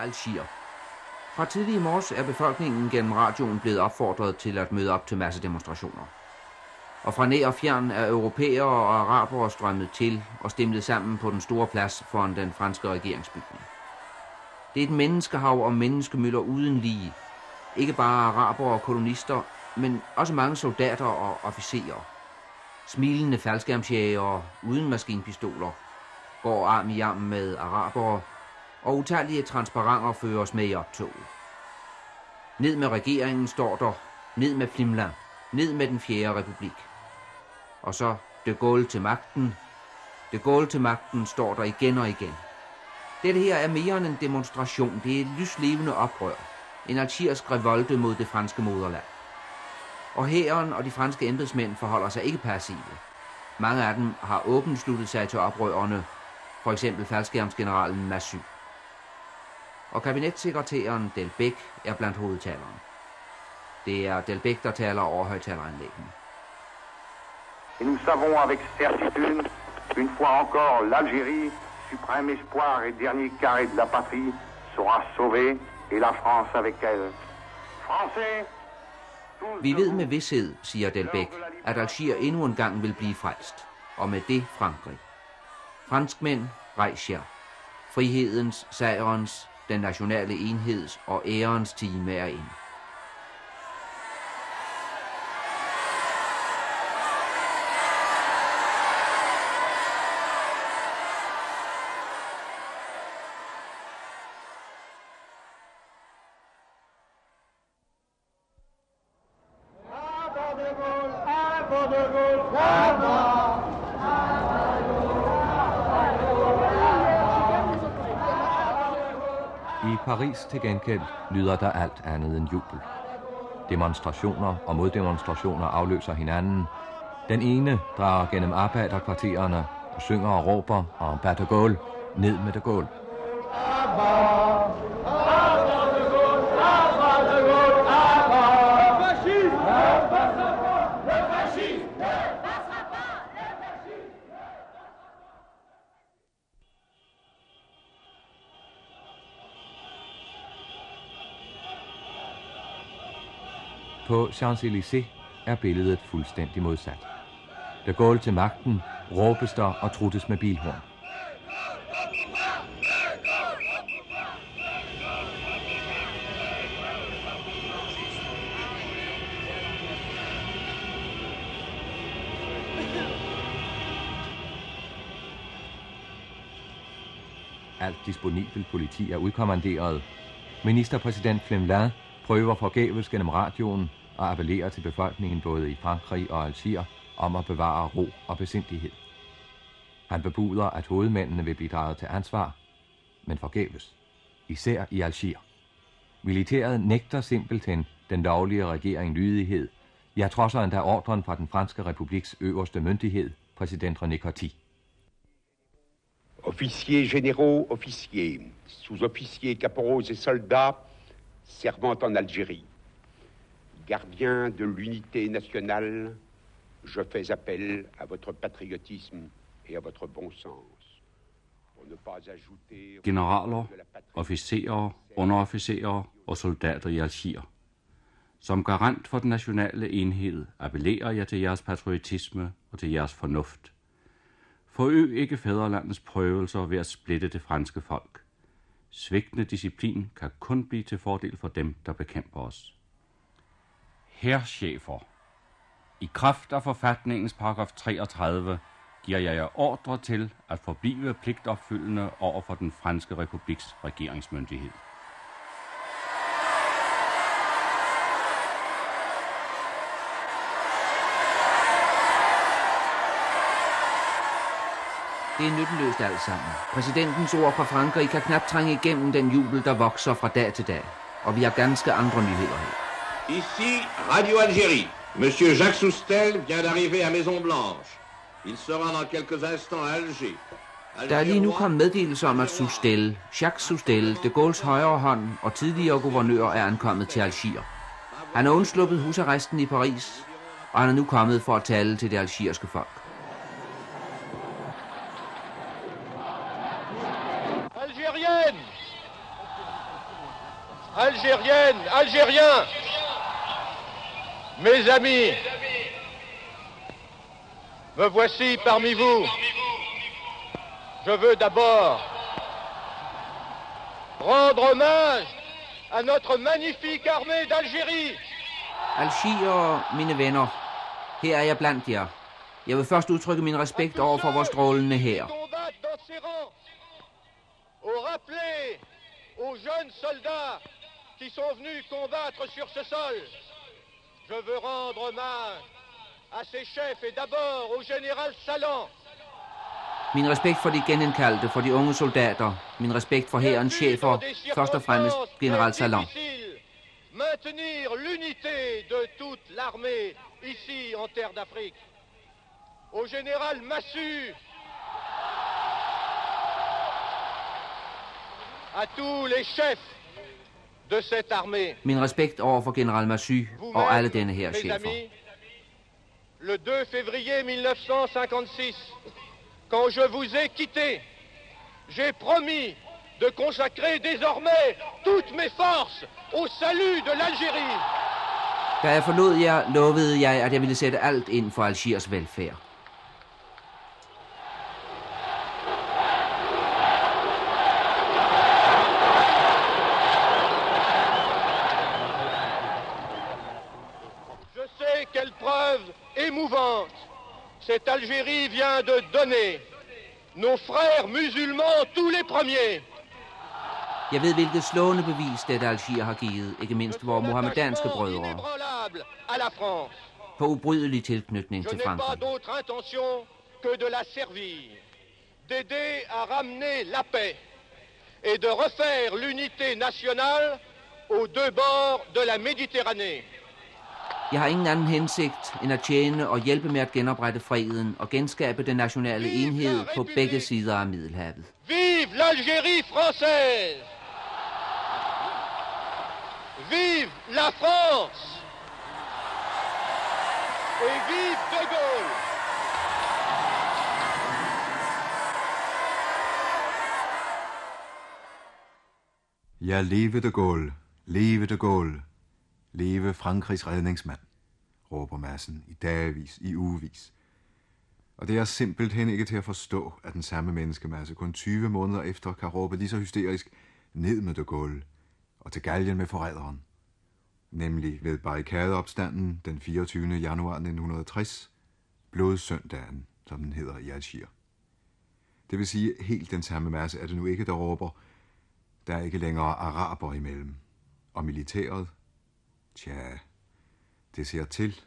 Her er Algier. Fra tidlig i morges er befolkningen gennem radioen blevet opfordret til at møde op til massedemonstrationer. Og fra nær og fjern er europæere og arabere strømmet til og stemlet sammen på den store plads foran den franske regeringsbygning. Det er et menneskehav og menneskemøller uden lige. Ikke bare arabere og kolonister, men også mange soldater og officerer. Smilende faldskærmsjægere uden maskinpistoler går arm i arm med arabere og utallige transparenter føres med i optoget. Ned med regeringen står der, ned med Flimland, ned med den fjerde republik. Og så de Gaulle til magten. De Gaulle til magten står der igen og igen. Dette her er mere end en demonstration, det er et lyslevende oprør. En algerisk revolte mod det franske moderland. Og hæren og de franske embedsmænd forholder sig ikke passive. Mange af dem har åbent sluttet sig til oprørerne, for eksempel faldskærmsgeneralen Massu og kabinetssekretæren Delbæk er blandt hovedtalerne. Det er Delbæk, der taler over højtaleranlæggene. Et nous savons avec certitude, une fois encore, l'Algérie, suprême espoir et dernier carré de la patrie, sera sauvée, et la France avec elle. Français, Vi ved med vidshed, siger Delbæk, at Algier endnu en gang vil blive frelst, og med det Frankrig. Franskmænd rejser. Frihedens, sejrens, den nationale enheds og ærens time er ind. I Paris til gengæld lyder der alt andet end jubel. Demonstrationer og moddemonstrationer afløser hinanden. Den ene drager gennem arbejderkvartererne og synger og råber om Bas de Gaulle, ned med de Gaulle. På Champs-Élysées er billedet fuldstændig modsat. Der går til magten, råbes der og truttes med bilhorn. Alt disponibel politi er udkommanderet. Ministerpræsident Flemlin prøver forgæves gennem radioen og appellerer til befolkningen både i Frankrig og Algier om at bevare ro og besindighed. Han bebuder, at hovedmændene vil blive draget til ansvar, men forgæves. Især i Algier. Militæret nægter simpelthen den lovlige regering lydighed, ja trodser endda ordren fra den franske republiks øverste myndighed, præsident René Coty. Officiers généraux, officiers, sous-officiers, caporaux et soldats servant en Algérie, gardiens de l'unité nationale, je fais appel à votre patriotisme et à votre bon sens. Pour ne pas ajouter... Generaler, officerer, underofficerer og soldater i Algier. Som garant for den nationale enhed appellerer jeg til jeres patriotisme og til jeres fornuft. Forøg ikke fædrelandets prøvelser ved at splitte det franske folk. Svigtende disciplin kan kun blive til fordel for dem, der bekæmper os. Herrchefer, i kraft af forfatningens paragraf 33 giver jeg jer ordre til at forblive pligtopfyldende over for den franske republiks regeringsmyndighed. Det er nytteløst alt sammen. Præsidentens ord fra Frankrig kan knap trænge igennem den jubel, der vokser fra dag til dag. Og vi har ganske andre nyheder her. Ici, Radio Algérie. Monsieur Jacques Soustel vient d'arriver à Maison Blanche. Il sera dans quelques instants à Alger. Der er lige nu kommet meddelelse om, at Sustel, Jacques Sustel, de Gaulle's højre hånd og tidligere guvernør er ankommet til Algier. Han er undsluppet husarresten i Paris, og han er nu kommet for at tale til det algierske folk. Algérienne Algérienne Algériens Mes amis Me voici parmi vous. Je veux d'abord rendre hommage à notre magnifique armée d'Algérie. Algier, mine venner, her er jeg blandt jer. Jeg vil først udtrykke min respekt over for vores strålende her. Aux jeunes soldats qui sont venus combattre sur ce sol, je veux rendre hommage à ses chefs et d'abord au général Salan. Min respekt for de genindkaldte, for de unge soldater. Min respekt for herrens chefer, først og fremmest general Salan. Maintenir l'unité de toute l'armée ici en terre d'Afrique. Au général Massu, à tous les chefs. Min respekt over for general Massu og alle denne her chefer. le 2 février 1956, quand je vous ai quitté, j'ai promis de consacrer désormais toutes mes forces au salut de l'Algérie. Da jeg forlod jer, lovede jeg, at jeg ville sætte alt ind for Algiers velfærd. Cette Algérie vient de donner. Nos frères musulmans, tous les premiers, Jeg ved, hvilket slående bevis dette Algier har givet, ikke mindst vores muhammedanske brødre, på ubrydelig tilknytning til Frankrig. que de la servir, d'aider à ramener la paix et de refaire l'unité nationale aux deux bords de la Méditerranée. Jeg har ingen anden hensigt end at tjene og hjælpe med at genoprette freden og genskabe den nationale enhed på begge sider af Middelhavet. Vive l'Algérie française! Vive la France! Et vive De Gaulle! Ja, leve de Gaulle, leve de Gaulle. Leve Frankrigs redningsmand, råber massen i dagvis, i ugevis. Og det er simpelthen ikke til at forstå, at den samme menneskemasse kun 20 måneder efter kan råbe lige så hysterisk ned med det gulv og til galgen med forræderen. Nemlig ved barrikadeopstanden den 24. januar 1960, blodsøndagen, som den hedder i Algier. Det vil sige, helt den samme masse er det nu ikke, der råber, der er ikke længere araber imellem. Og militæret, tja, det ser til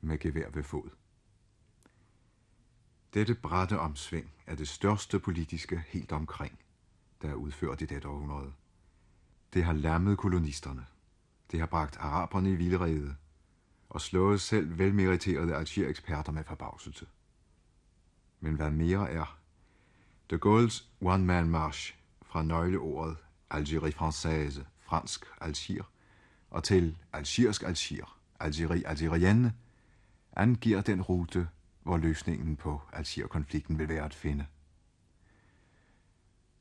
med gevær ved fod. Dette brætte omsving er det største politiske helt omkring, der er udført i dette århundrede. Det har lammet kolonisterne. Det har bragt araberne i vildrede og slået selv velmeriterede Algier-eksperter med forbavselse. Men hvad mere er, de Gaulle's one-man march fra nøgleordet Algérie française, fransk Algier, og til Algerisk Algier, Algeri Algerienne, angiver den rute, hvor løsningen på Algier-konflikten vil være at finde.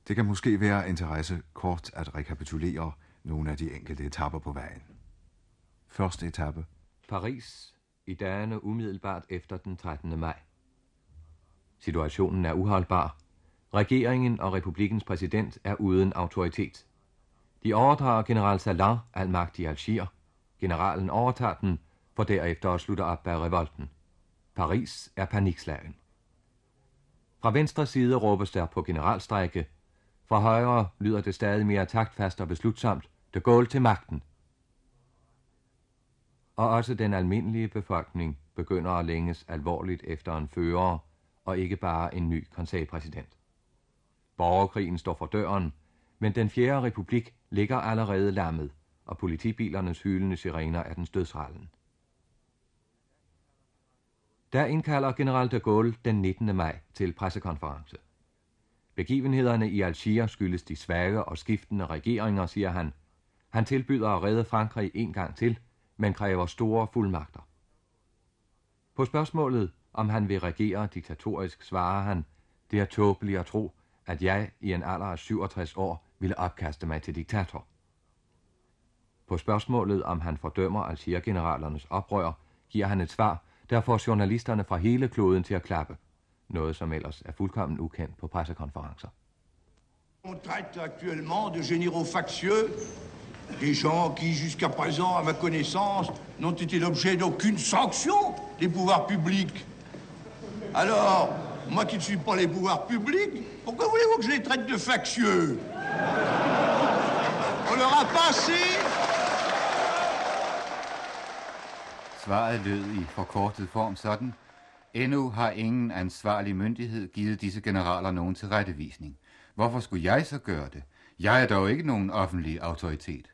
Det kan måske være interesse kort at rekapitulere nogle af de enkelte etapper på vejen. Første etape. Paris i dagene umiddelbart efter den 13. maj. Situationen er uholdbar. Regeringen og republikens præsident er uden autoritet. De overdrager general Salah al magt i Algier. Generalen overtager den, for derefter at slutte op bag revolten. Paris er panikslagen. Fra venstre side råbes der på generalstrække. Fra højre lyder det stadig mere taktfast og beslutsomt. De Gaulle til magten. Og også den almindelige befolkning begynder at længes alvorligt efter en fører, og ikke bare en ny konseilpræsident. Borgerkrigen står for døren, men den fjerde republik ligger allerede lammet, og politibilernes hylende sirener er den stødsrallen. Der indkalder general de Gaulle den 19. maj til pressekonference. Begivenhederne i Algier skyldes de svage og skiftende regeringer, siger han. Han tilbyder at redde Frankrig en gang til, men kræver store fuldmagter. På spørgsmålet, om han vil regere diktatorisk, svarer han, det er tåbeligt at tro, at jeg i en alder af 67 år ville opkaste mig til diktator. På spørgsmålet, om han fordømmer Algier-generalernes oprør, giver han et svar, der får journalisterne fra hele kloden til at klappe. Noget, som ellers er fuldkommen ukendt på pressekonferencer. On traite actuellement de généraux factieux, des gens qui jusqu'à présent, à ma connaissance, n'ont été l'objet d'aucune sanction des pouvoirs publics. Alors, moi qui ne suis pas les pouvoirs publics, pourquoi voulez-vous que je les traite de factieux On leur a passé Svaret lød i forkortet form sådan. Endnu har ingen ansvarlig myndighed givet disse generaler nogen tilrettevisning. Hvorfor skulle jeg så gøre det? Jeg er dog ikke nogen offentlig autoritet.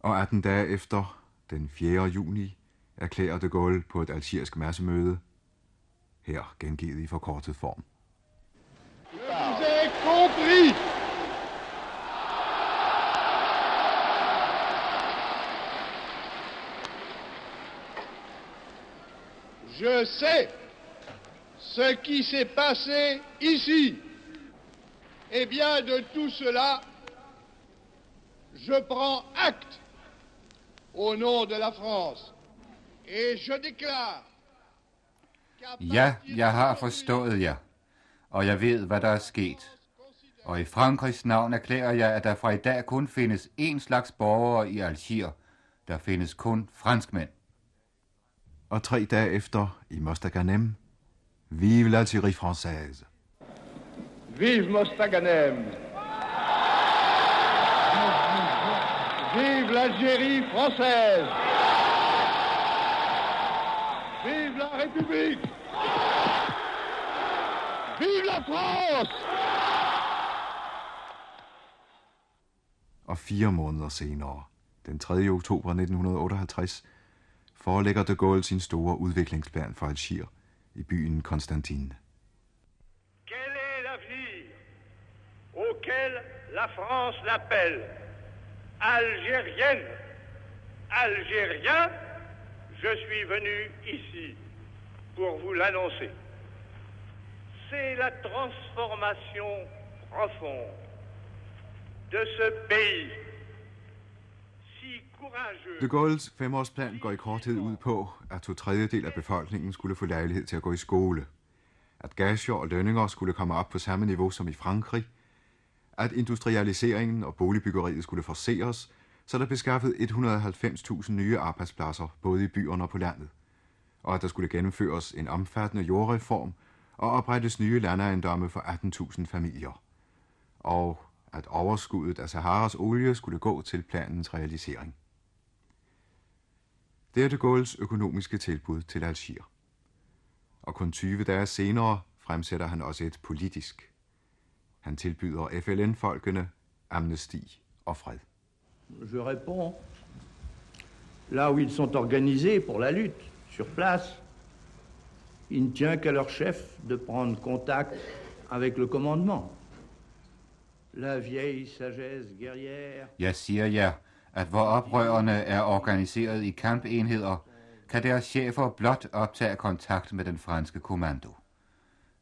Og 18 dage efter, den 4. juni, erklærer de Gaulle på et algiersk massemøde, her gengivet i forkortet form. Vous avez compris Je sais ce qui s'est passé ici. Eh bien, de tout cela, je prends acte au nom de la France. Et je déclare Ja, jeg har forstået jer, og jeg ved, hvad der er sket. Og i Frankrigs navn erklærer jeg, at der fra i dag kun findes én slags borgere i Algier. Der findes kun franskmænd. Og tre dage efter, i Mostaganem, Vive l'Algérie française. Vive Mostaganem Vive l'Algérie française Vive la République Vive la France Og fire måneder senere, den 3. oktober 1958, forelægger de Gaulle sin store udviklingsplan for Algier i byen Constantine. Quel est l'avenir auquel la France l'appelle? Algérienne Algérien, je suis venu ici pour vous l'annoncer. C'est la transformation profonde de ce pays. De Gaulles femårsplan går i korthed ud på, at to tredjedel af befolkningen skulle få lejlighed til at gå i skole, at gager og lønninger skulle komme op på samme niveau som i Frankrig, at industrialiseringen og boligbyggeriet skulle forceres, så der beskaffet 190.000 nye arbejdspladser både i byerne og på landet, og at der skulle gennemføres en omfattende jordreform og oprettes nye landejendomme for 18.000 familier, og at overskuddet af Saharas olie skulle gå til planens realisering. Det er de Gaulles økonomiske tilbud til Algier. Og kun 20 dage senere fremsætter han også et politisk. Han tilbyder FLN-folkene amnesti og fred. Je réponds, là où ils sont organisés pour la lutte, sur place, il ne tient qu'à leur chef de prendre contact avec le commandement. La vieille sagesse guerrière... Jeg siger jer, at hvor oprørerne er organiseret i kampenheder, kan deres chefer blot optage kontakt med den franske kommando.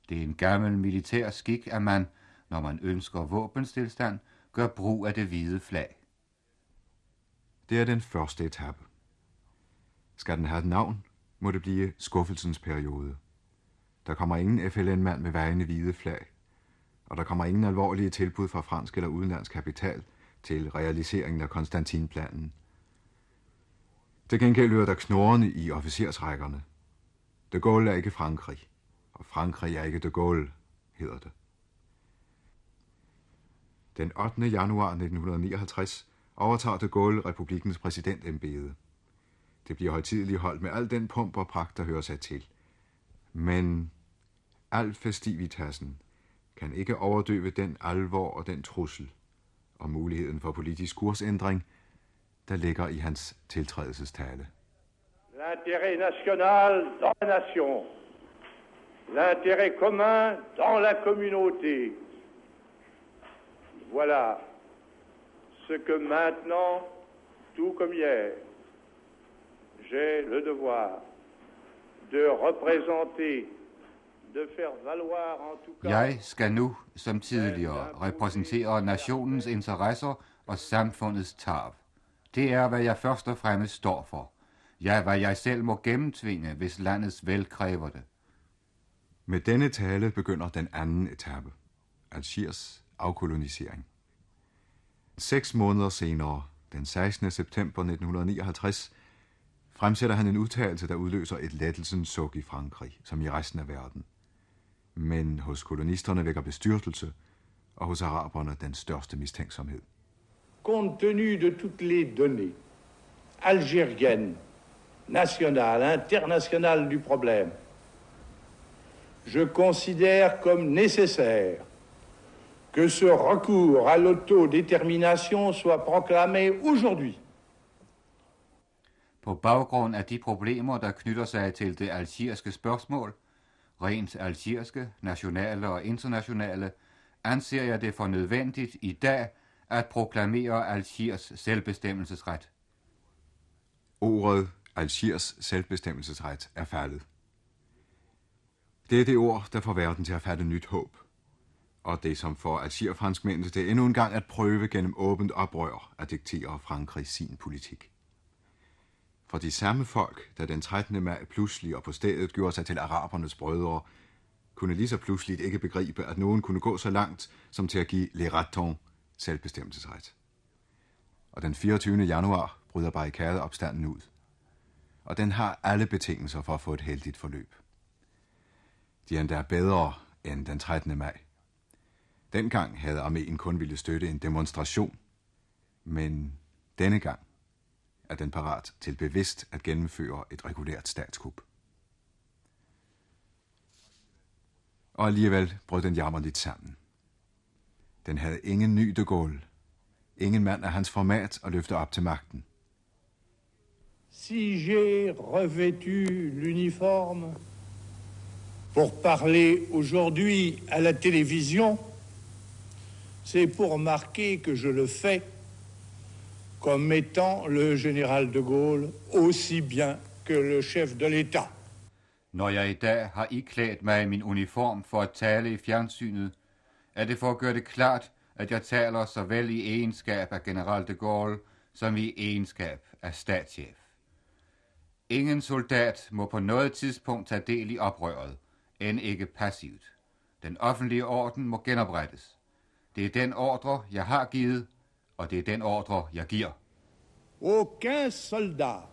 Det er en gammel militær skik, at man, når man ønsker våbenstilstand, gør brug af det hvide flag. Det er den første etape. Skal den have et navn, må det blive skuffelsens periode. Der kommer ingen FLN-mand med vejende hvide flag, og der kommer ingen alvorlige tilbud fra fransk eller udenlandsk kapital til realiseringen af Konstantinplanen. Til gengæld lyder der knorrende i officersrækkerne. De Gaulle er ikke Frankrig, og Frankrig er ikke de Gaulle, hedder det. Den 8. januar 1959 overtager de Gaulle republikens præsidentembede. Det bliver højtideligt holdt med al den pomp og pragt, der hører sig til. Men al festivitassen kan ikke overdøve den alvor og den trussel og muligheden for politisk kursændring, der ligger i hans tiltrædelsestale. L'intérêt national dans la nation, l'intérêt commun dans la communauté. Voilà ce que maintenant, tout comme hier, j'ai le devoir de représenter, jeg skal nu, som tidligere, repræsentere nationens interesser og samfundets tarv. Det er, hvad jeg først og fremmest står for. Ja, hvad jeg selv må gennemtvinge, hvis landets vel kræver det. Med denne tale begynder den anden etape. Algiers afkolonisering. Seks måneder senere, den 16. september 1959, fremsætter han en udtalelse, der udløser et lettelsens suk i Frankrig, som i resten af verden. Men hos kolonisterne vækker bestyrtelse, og hos araberne den største mistænksomhed. Compte tenu de toutes les données algériennes, nationales, internationales du problème, je considère comme nécessaire que ce recours à l'autodétermination soit proclamé aujourd'hui. På baggrund af de problemer, der knytter sig til det algeriske spørgsmål, rent algeriske, nationale og internationale, anser jeg det for nødvendigt i dag at proklamere Algiers selvbestemmelsesret. Ordet Algiers selvbestemmelsesret er faldet. Det er det ord, der får verden til at fatte nyt håb. Og det som får Algier-franskmændene til endnu en gang at prøve gennem åbent oprør at diktere Frankrig sin politik. For de samme folk, der den 13. maj pludselig og på stedet gjorde sig til arabernes brødre, kunne lige så pludseligt ikke begribe, at nogen kunne gå så langt som til at give Le Raton selvbestemmelsesret. Og den 24. januar bryder barrikadeopstanden ud. Og den har alle betingelser for at få et heldigt forløb. De er endda bedre end den 13. maj. Dengang havde armeen kun ville støtte en demonstration, men denne gang er den parat til bevidst at gennemføre et regulært statskup. Og alligevel brød den jammerligt sammen. Den havde ingen ny de Gaulle. Ingen mand af hans format at løfte op til magten. Si j'ai revêtu l'uniforme pour parler aujourd'hui à la télévision, c'est pour marquer que je le fais comme étant le général de Gaulle aussi bien que le chef de l'État. Når jeg i dag har iklædt mig i min uniform for at tale i fjernsynet, er det for at gøre det klart, at jeg taler såvel i egenskab af general de Gaulle, som i egenskab af statschef. Ingen soldat må på noget tidspunkt tage del i oprøret, end ikke passivt. Den offentlige orden må genoprettes. Det er den ordre, jeg har givet, er. Aucun soldat,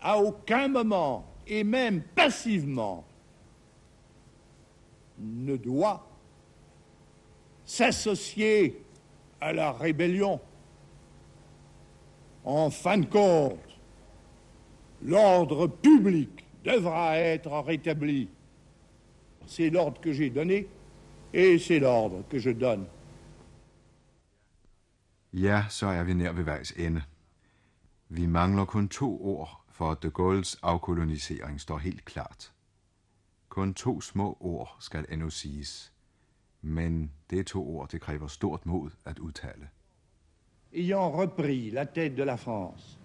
à aucun moment, et même passivement, ne doit s'associer à la rébellion. En fin de compte, l'ordre public devra être rétabli. C'est l'ordre que j'ai donné et c'est l'ordre que je donne. Ja, så er vi nær ved vejs ende. Vi mangler kun to ord, for at de Gaulles afkolonisering står helt klart. Kun to små ord skal endnu siges. Men det er to ord, det kræver stort mod at udtale. Ayant repris la tête de la France,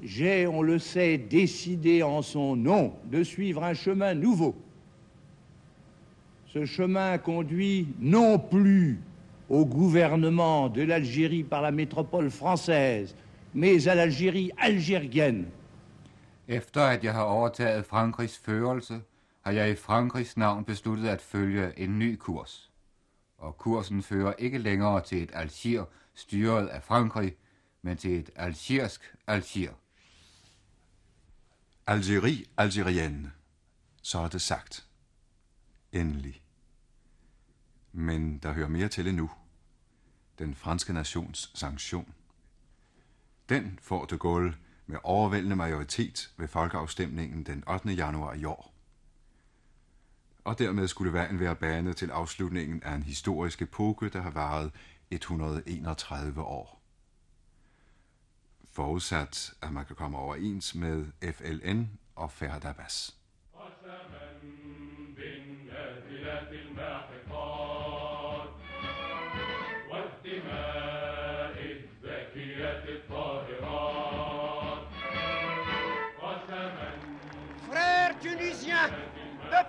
j'ai, on le sait, décidé en son nom de suivre un chemin nouveau. Ce chemin conduit non plus au gouvernement de l'Algérie par la métropole française, mais à l'Algérie algérienne. Efter at jeg har overtaget Frankrigs førelse, har jeg i Frankrigs navn besluttet at følge en ny kurs. Og kursen fører ikke længere til et Algier styret af Frankrig, men til et algiersk Algier. Algérie algérienne. Så er det sagt. Endelig. Men der hører mere til endnu. Den franske nations sanktion. Den får de Gaulle med overvældende majoritet ved folkeafstemningen den 8. januar i år. Og dermed skulle vejen være banet til afslutningen af en historisk epoke, der har varet 131 år. Forudsat, at man kan komme overens med FLN og Ferdabas. Abbas.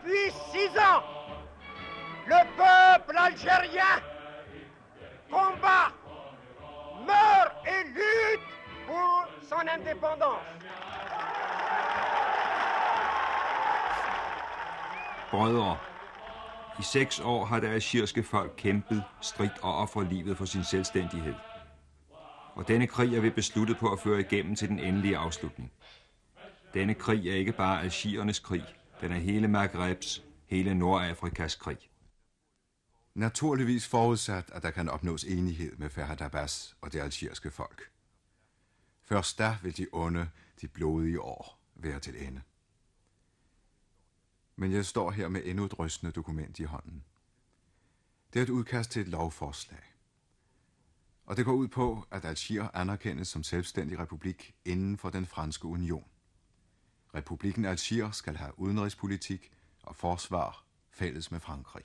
Depuis six ans, le peuple algérien combat, meurt et lutte pour son indépendance. Brødre, i seks år har det algeriske folk kæmpet, stridt og offret livet for sin selvstændighed. Og denne krig er vi besluttet på at føre igennem til den endelige afslutning. Denne krig er ikke bare algiernes krig, den er hele Maghrebs, hele Nordafrikas krig. Naturligvis forudsat, at der kan opnås enighed med Ferhat Abbas og det algeriske folk. Først da vil de onde, de blodige år være til ende. Men jeg står her med endnu et rystende dokument i hånden. Det er et udkast til et lovforslag. Og det går ud på, at Algier anerkendes som selvstændig republik inden for den franske union. Republikken Algier skal have udenrigspolitik og forsvar fælles med Frankrig.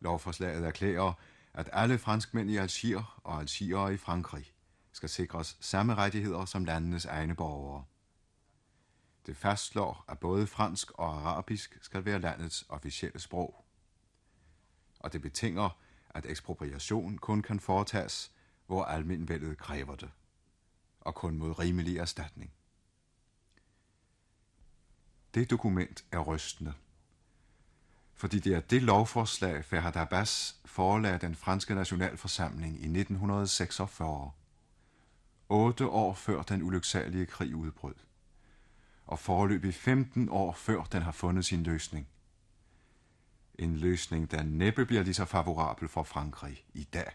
Lovforslaget erklærer, at alle franskmænd i Algier og algier i Frankrig skal sikres samme rettigheder som landenes egne borgere. Det fastslår, at både fransk og arabisk skal være landets officielle sprog. Og det betinger, at ekspropriation kun kan foretages, hvor almenvældet kræver det, og kun mod rimelig erstatning. Det dokument er rystende, fordi det er det lovforslag, Ferhat Abbas forelagde den franske nationalforsamling i 1946, otte år før den ulyksalige krig udbrød, og foreløbig 15 år før den har fundet sin løsning. En løsning, der næppe bliver lige så favorabel for Frankrig i dag.